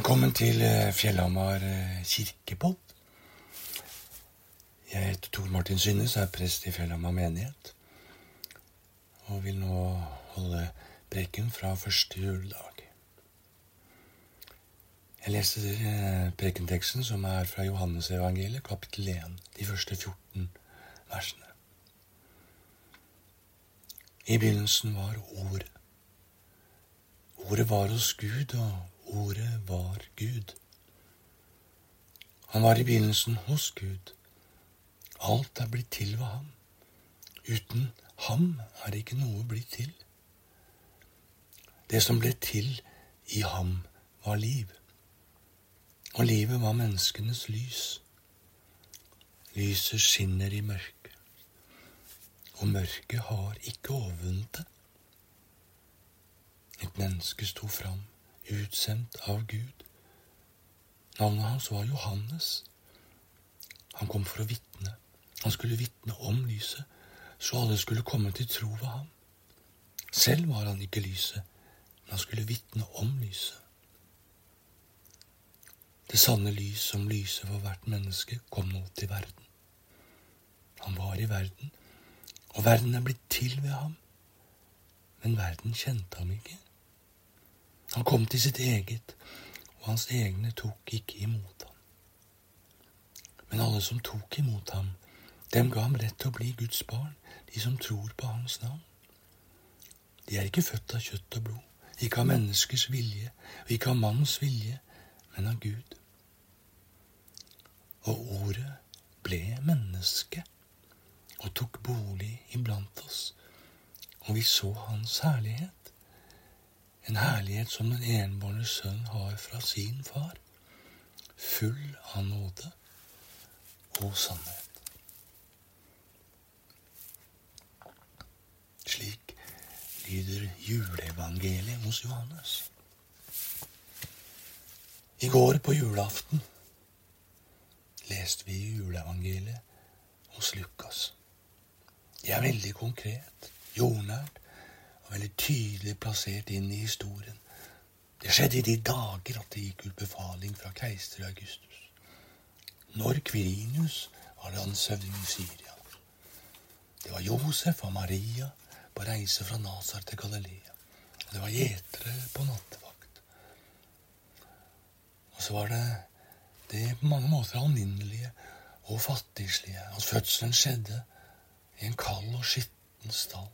Velkommen til eh, Fjellhamar eh, kirkepodd. Jeg heter Tor Martin Synnes, er prest i Fjellhamar menighet. Og vil nå holde preken fra første juledag. Jeg leste eh, prekenteksten som er fra Johannesevangeliet, kapittel 1, de første 14 versene. I begynnelsen var Ordet. Ordet var hos Gud, og Ordet var Gud. Han var i begynnelsen hos Gud. Alt er blitt til ved ham. Uten ham er ikke noe blitt til. Det som ble til i ham, var liv. Og livet var menneskenes lys. Lyset skinner i mørket, og mørket har ikke overvunnet det. Et menneske sto fram utsendt av Gud. Navnet hans var Johannes. Han kom for å vitne. Han skulle vitne om lyset, så alle skulle komme til tro ved ham. Selv var han ikke lyset, men han skulle vitne om lyset. Det sanne lys som lyser for hvert menneske, kom nå til verden. Han var i verden, og verden er blitt til ved ham. Men verden kjente ham ikke. Han kom til sitt eget, og hans egne tok ikke imot ham. Men alle som tok imot ham, dem ga ham rett til å bli Guds barn, de som tror på hans navn. De er ikke født av kjøtt og blod, ikke av menneskers vilje, og ikke av mannens vilje, men av Gud. Og ordet ble menneske og tok bolig iblant oss, og vi så hans herlighet en herlighet som den enbårne sønn har fra sin far, full av nåde og sannhet. Slik lyder juleevangeliet hos Johannes. I går på julaften leste vi juleevangeliet hos Lukas. Det er veldig konkret, jordnært veldig tydelig plassert inn i historien. Det skjedde i de dager at det gikk ut befaling fra keiser Augustus. Når Kvirinius var landshøvding i Syria. Det var Josef og Maria på reise fra Nazar til Galilea. Og det var gjetere på nattevakt. Og så var det det på mange måter alminnelige og fattigslige at fødselen skjedde i en kald og skitten stall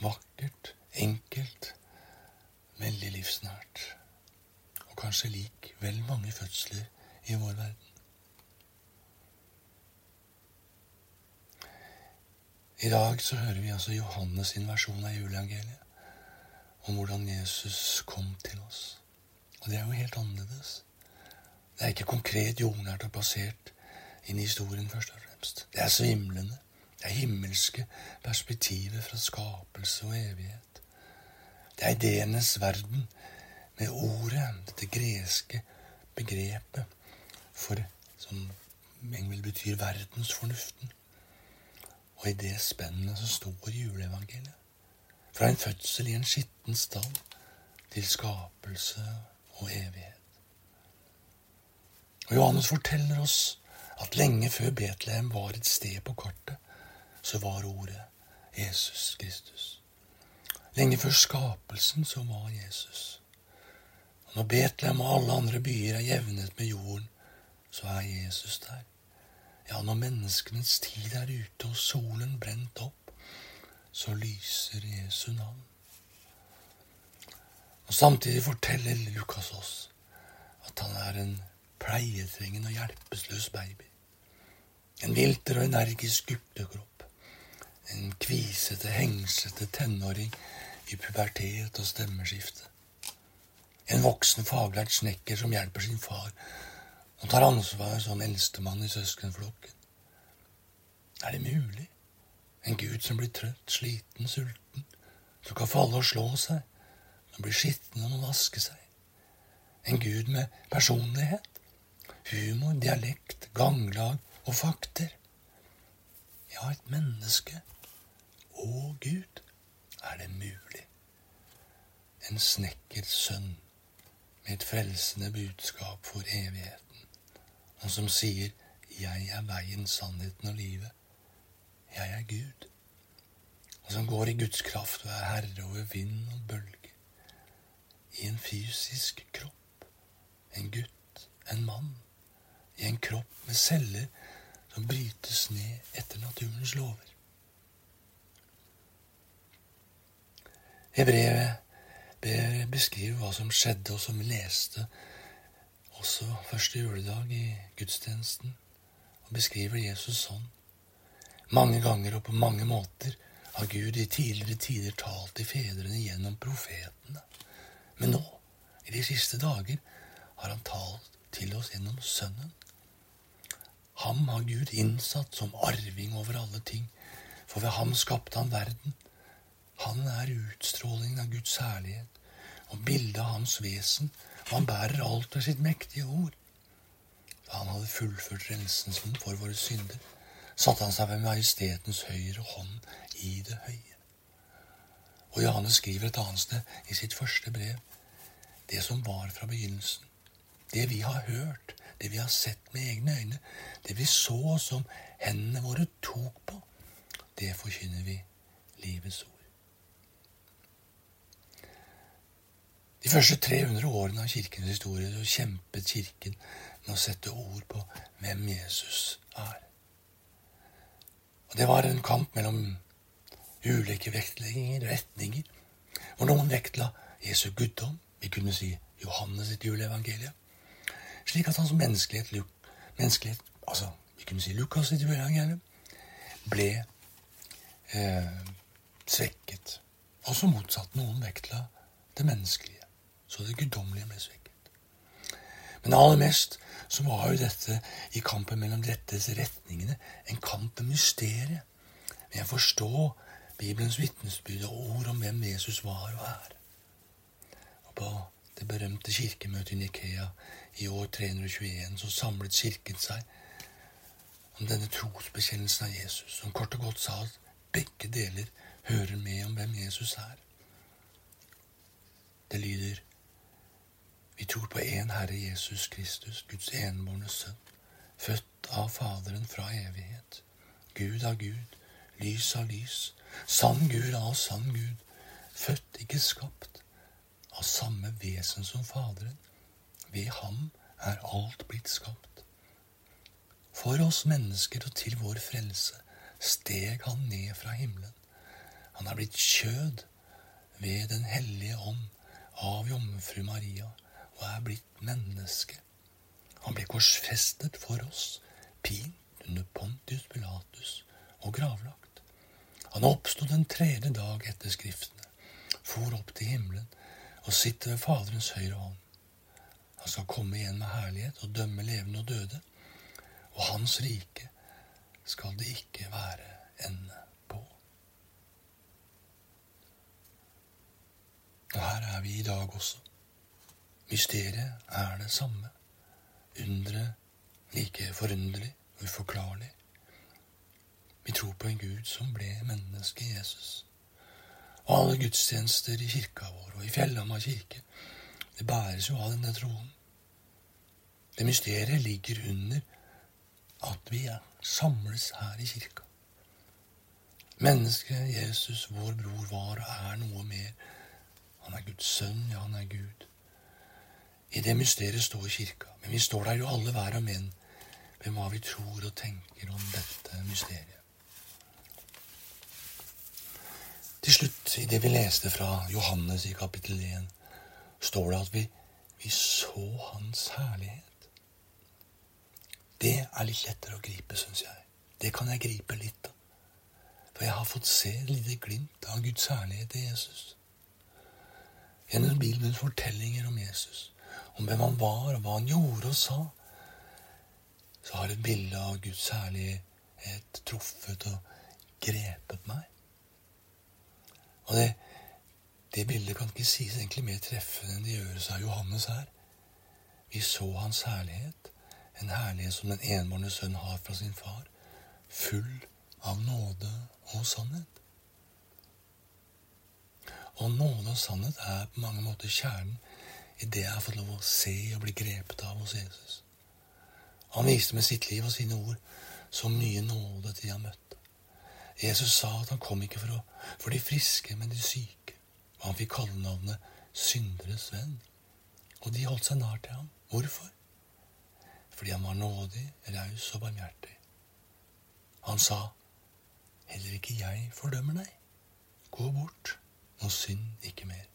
vakkert, enkelt, veldig livsnært. Og kanskje lik vel mange fødsler i vår verden. I dag så hører vi altså Johannes' sin versjon av juleangeliet. Om hvordan Jesus kom til oss. Og det er jo helt annerledes. Det er ikke konkret jordnært og plassert inn i historien, først og fremst. Det er svimlende. Det himmelske perspektivet fra skapelse og evighet. Det er ideenes verden med ordet, dette greske begrepet for som Engel betyr verdensfornuften. Og i det spennet så står juleevangeliet. Fra en fødsel i en skitten stall til skapelse og evighet. Og Johannes forteller oss at lenge før Betlehem var et sted på kartet, så var ordet Jesus Kristus. Lenge før skapelsen så var Jesus. Og når Betlehem og alle andre byer er jevnet med jorden, så er Jesus der. Ja, når menneskenes tid er ute og solen brent opp, så lyser Jesu navn. Og Samtidig forteller Lukas oss at han er en pleietrengende og hjelpeløs baby. En vilter og energisk guttekropp en kvisete, hengslete tenåring i pubertet og stemmeskifte. En voksen, faglært snekker som hjelper sin far og tar ansvar som eldstemann i søskenflokken. Er det mulig? En gud som blir trøtt, sliten, sulten, som kan falle og slå seg, som blir skitten og må vaske seg. En gud med personlighet, humor, dialekt, ganglag og fakter. Ja, et menneske å, Gud, er det mulig? En snekkers sønn med et frelsende budskap for evigheten, og som sier 'Jeg er veien, sannheten og livet'. Jeg er Gud. Og som går i Guds kraft og er herre over vind og bølger. I en fysisk kropp. En gutt, en mann. I en kropp med celler som brytes ned etter naturens lover. Hebrevet beskriver hva som skjedde, og som vi leste også første juledag i gudstjenesten, og beskriver Jesus sånn. Mange ganger og på mange måter har Gud i tidligere tider talt til fedrene gjennom profetene. Men nå, i de siste dager, har han talt til oss gjennom Sønnen. Ham har Gud innsatt som arving over alle ting, for ved ham skapte han verden. Han er utstrålingen av Guds herlighet og bildet av hans vesen, og han bærer alt ved sitt mektige ord. Da han hadde fullført rensen for våre synder, satte han seg ved majestetens høyre hånd i det høye. Og Johannes skriver et annet sted i sitt første brev det som var fra begynnelsen. Det vi har hørt, det vi har sett med egne øyne, det vi så som hendene våre tok på, det forkynner vi livets ord. De første 300 årene av kirkens historie så kjempet Kirken med å sette ord på hvem Jesus er. Og Det var en kamp mellom ulike vektlegginger, retninger, hvor noen vektla Jesu guddom, vi kunne si Johannes sitt juleevangelium, slik at hans menneskelighet, menneskelighet altså vi kunne si Lukas sitt juleevangelium, ble eh, svekket. Også motsatt. Noen vektla det menneskelige så det guddommelige ble svekket. Men aller mest så var jo dette i kampen mellom rettes retningene en kamp med mysteriet, Men å forstå Bibelens vitnesbyrd og ord om hvem Jesus var og er. Og på det berømte kirkemøtet i Nikea i år 321 så samlet Kirken seg om denne trosbekjennelsen av Jesus, som kort og godt sa at begge deler hører med om hvem Jesus er. Det lyder vi tror på én Herre Jesus Kristus, Guds enbårne sønn, født av Faderen fra evighet. Gud av Gud, lys av lys, sann Gud av sann Gud, født, ikke skapt, av samme vesen som Faderen. Ved ham er alt blitt skapt. For oss mennesker og til vår frelse steg han ned fra himmelen. Han er blitt kjød ved Den hellige ånd av jomfru Maria og er blitt menneske. Han ble korsfestet for oss, pint under Pontius Pilatus og gravlagt. Han oppsto den tredje dag etter Skriftene, for opp til himmelen og sitter ved Faderens høyre hånd. Han skal komme igjen med herlighet og dømme levende og døde, og hans rike skal det ikke være ende på. Og her er vi i dag også. Mysteriet er det samme. Underet like forunderlig uforklarlig. Vi tror på en Gud som ble menneske Jesus. Og alle gudstjenester i kirka vår og i Fjellhamar kirke, det bæres jo av denne troen. Det mysteriet ligger under at vi samles her i kirka. Mennesket Jesus, vår bror, var og er noe mer. Han er Guds sønn, ja, han er Gud. I det mysteriet står kirka. Men vi står der jo alle hver og en med hva vi tror og tenker om dette mysteriet. Til slutt, i det vi leste fra Johannes i kapittel 1, står det at vi, vi så Hans herlighet. Det er litt lettere å gripe, syns jeg. Det kan jeg gripe litt av. For jeg har fått se et lite glimt av Guds herlighet i Jesus. Gjennom Bibelens fortellinger om Jesus om hvem han var, og hva han gjorde og sa, så har et bilde av Guds herlighet truffet og grepet meg. Og det, det bildet kan ikke sies egentlig mer treffende enn det gjøres av Johannes her. Vi så hans herlighet, en herlighet som den enbårne sønn har fra sin far, full av nåde og sannhet. Og nåde og sannhet er på mange måter kjernen i det jeg har fått lov å se og bli grepet av hos Jesus. Han viste med sitt liv og sine ord så mye nåde til de han møtte. Jesus sa at han kom ikke for, å, for de friske, men de syke. Og han fikk kallenavnet synderes venn. Og de holdt seg nær til ham. Hvorfor? Fordi han var nådig, raus og barmhjertig. Han sa, heller ikke jeg fordømmer deg. Gå bort, og synd ikke mer.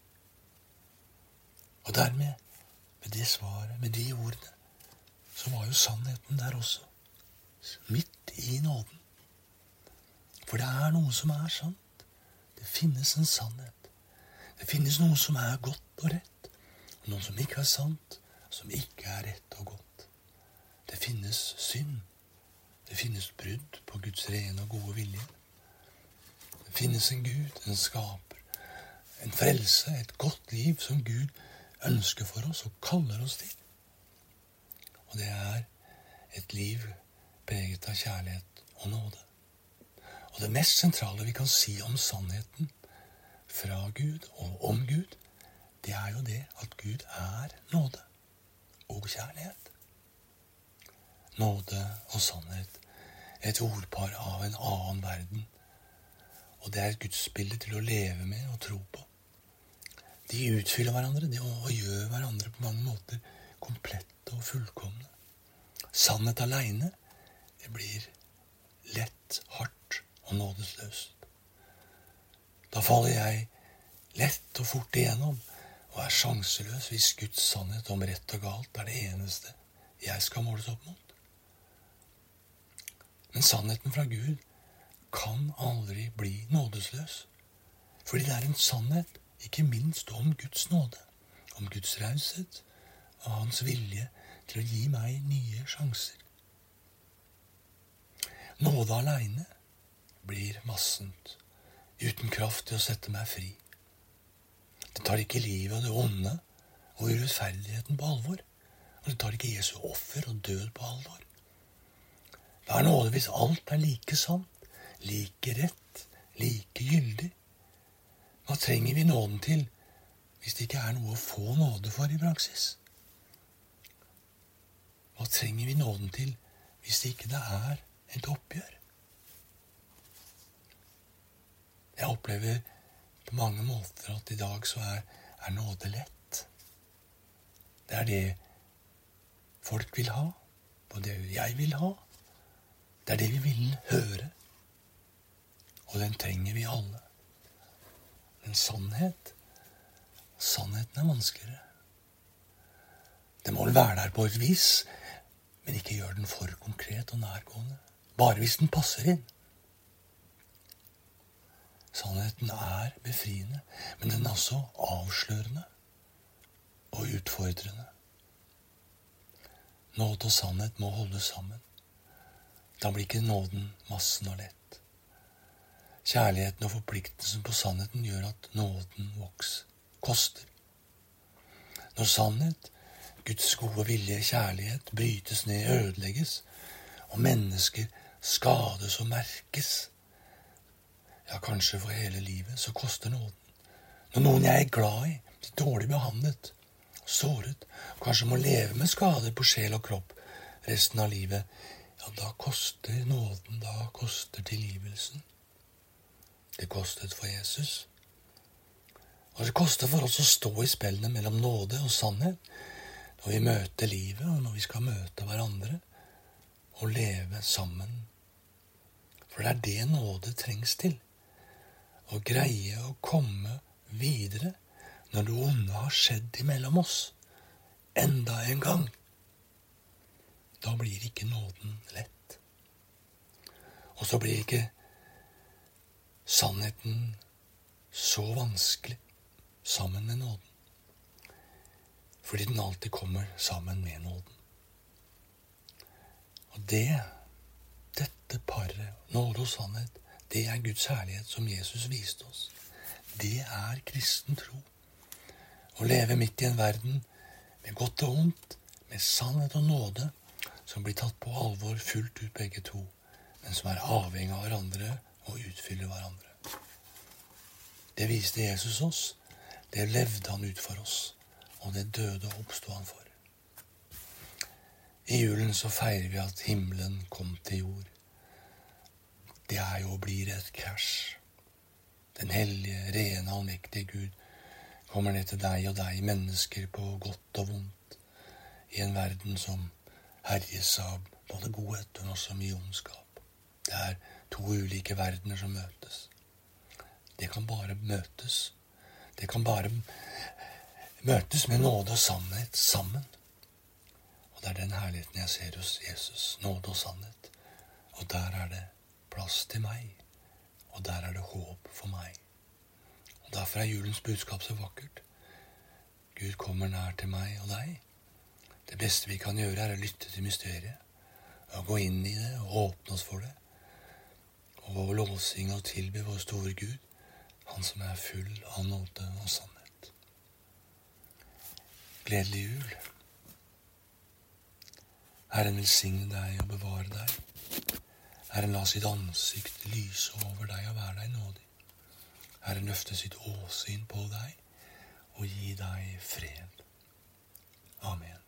Og dermed, med det svaret, med de ordene, så var jo sannheten der også. Midt i nåden. For det er noe som er sant. Det finnes en sannhet. Det finnes noe som er godt og rett, og noe som ikke er sant, som ikke er rett og godt. Det finnes synd. Det finnes brudd på Guds rene og gode vilje. Det finnes en Gud, en skaper, en frelse, et godt liv som Gud ønsker for oss og kaller oss til. Og det er et liv preget av kjærlighet og nåde. Og det mest sentrale vi kan si om sannheten fra Gud og om Gud, det er jo det at Gud er nåde og kjærlighet. Nåde og sannhet. Et ordpar av en annen verden. Og det er et gudsbilde til å leve med og tro på. De utfyller hverandre de, og gjør hverandre på mange måter komplette og fullkomne. Sannhet aleine, det blir lett, hardt og nådesløst. Da faller jeg lett og fort igjennom og er sjanseløs hvis Guds sannhet om rett og galt er det eneste jeg skal måles opp mot. Men sannheten fra Gud kan aldri bli nådesløs. Fordi det er en sannhet ikke minst om Guds nåde, om Guds raushet og Hans vilje til å gi meg nye sjanser. Nåde aleine blir massent, uten kraft til å sette meg fri. Det tar ikke livet og det onde og urettferdigheten på alvor. Og det tar ikke Jesu offer og død på alvor. Det er nåde hvis alt er like sant, like rett, like gyldig? Hva trenger vi nåden til hvis det ikke er noe å få nåde for i praksis? Hva trenger vi nåden til hvis det ikke er et oppgjør? Jeg opplever på mange måter at i dag så er, er nåde lett. Det er det folk vil ha, og det jeg vil ha. Det er det vi vil høre. Og den trenger vi alle. Men sannhet Sannheten er vanskeligere. Det må vel være der på et vis, men ikke gjør den for konkret og nærgående. Bare hvis den passer inn. Sannheten er befriende, men den er også avslørende og utfordrende. Nåde og sannhet må holde sammen. Da blir ikke nåden massen og lett. Kjærligheten og forpliktelsen på sannheten gjør at nåden vokser, koster. Når sannhet, Guds gode vilje, kjærlighet, brytes ned, ødelegges, og mennesker skades og merkes, ja, kanskje for hele livet, så koster nåden. Når noen jeg er glad i, blir dårlig behandlet, såret, kanskje må leve med skader på sjel og kropp resten av livet, ja, da koster nåden, da koster tilgivelsen. Det kostet for Jesus. Og det koster for oss å stå i spillene mellom nåde og sannhet når vi møter livet, og når vi skal møte hverandre og leve sammen. For det er det nåde trengs til å greie å komme videre når det onde har skjedd imellom oss enda en gang. Da blir ikke nåden lett. Og så blir ikke sannheten så vanskelig sammen med nåden. Fordi den alltid kommer sammen med nåden. Og det, dette paret, nåde og sannhet, det er Guds herlighet som Jesus viste oss. Det er kristen tro. Å leve midt i en verden med godt og vondt, med sannhet og nåde, som blir tatt på alvor fullt ut begge to, men som er avhengig av hverandre og utfyller hverandre. Det viste Jesus oss. Det levde han ut for oss. og det døde oppsto han for. I julen så feirer vi at himmelen kom til jord. Det er jo og blir et krasj. Den hellige, rene, allmektige Gud kommer ned til deg og deg, mennesker på godt og vondt, i en verden som herjes av både godhet og også mye ondskap. Det er to ulike verdener som møtes. Det kan bare møtes. Det kan bare møtes med nåde og sannhet sammen. Og det er den herligheten jeg ser hos Jesus. Nåde og sannhet. Og der er det plass til meg. Og der er det håp for meg. Og Derfor er julens budskap så vakkert. Gud kommer nær til meg og deg. Det beste vi kan gjøre, er å lytte til mysteriet. Og gå inn i det og åpne oss for det. Og lovsynge og tilbe vår store Gud, Han som er full av nåde og sannhet. Gledelig jul. Herren velsigne deg og bevare deg. Herren la sitt ansikt lyse over deg og være deg nådig. Herren løfte sitt åsyn på deg og gi deg fred. Amen.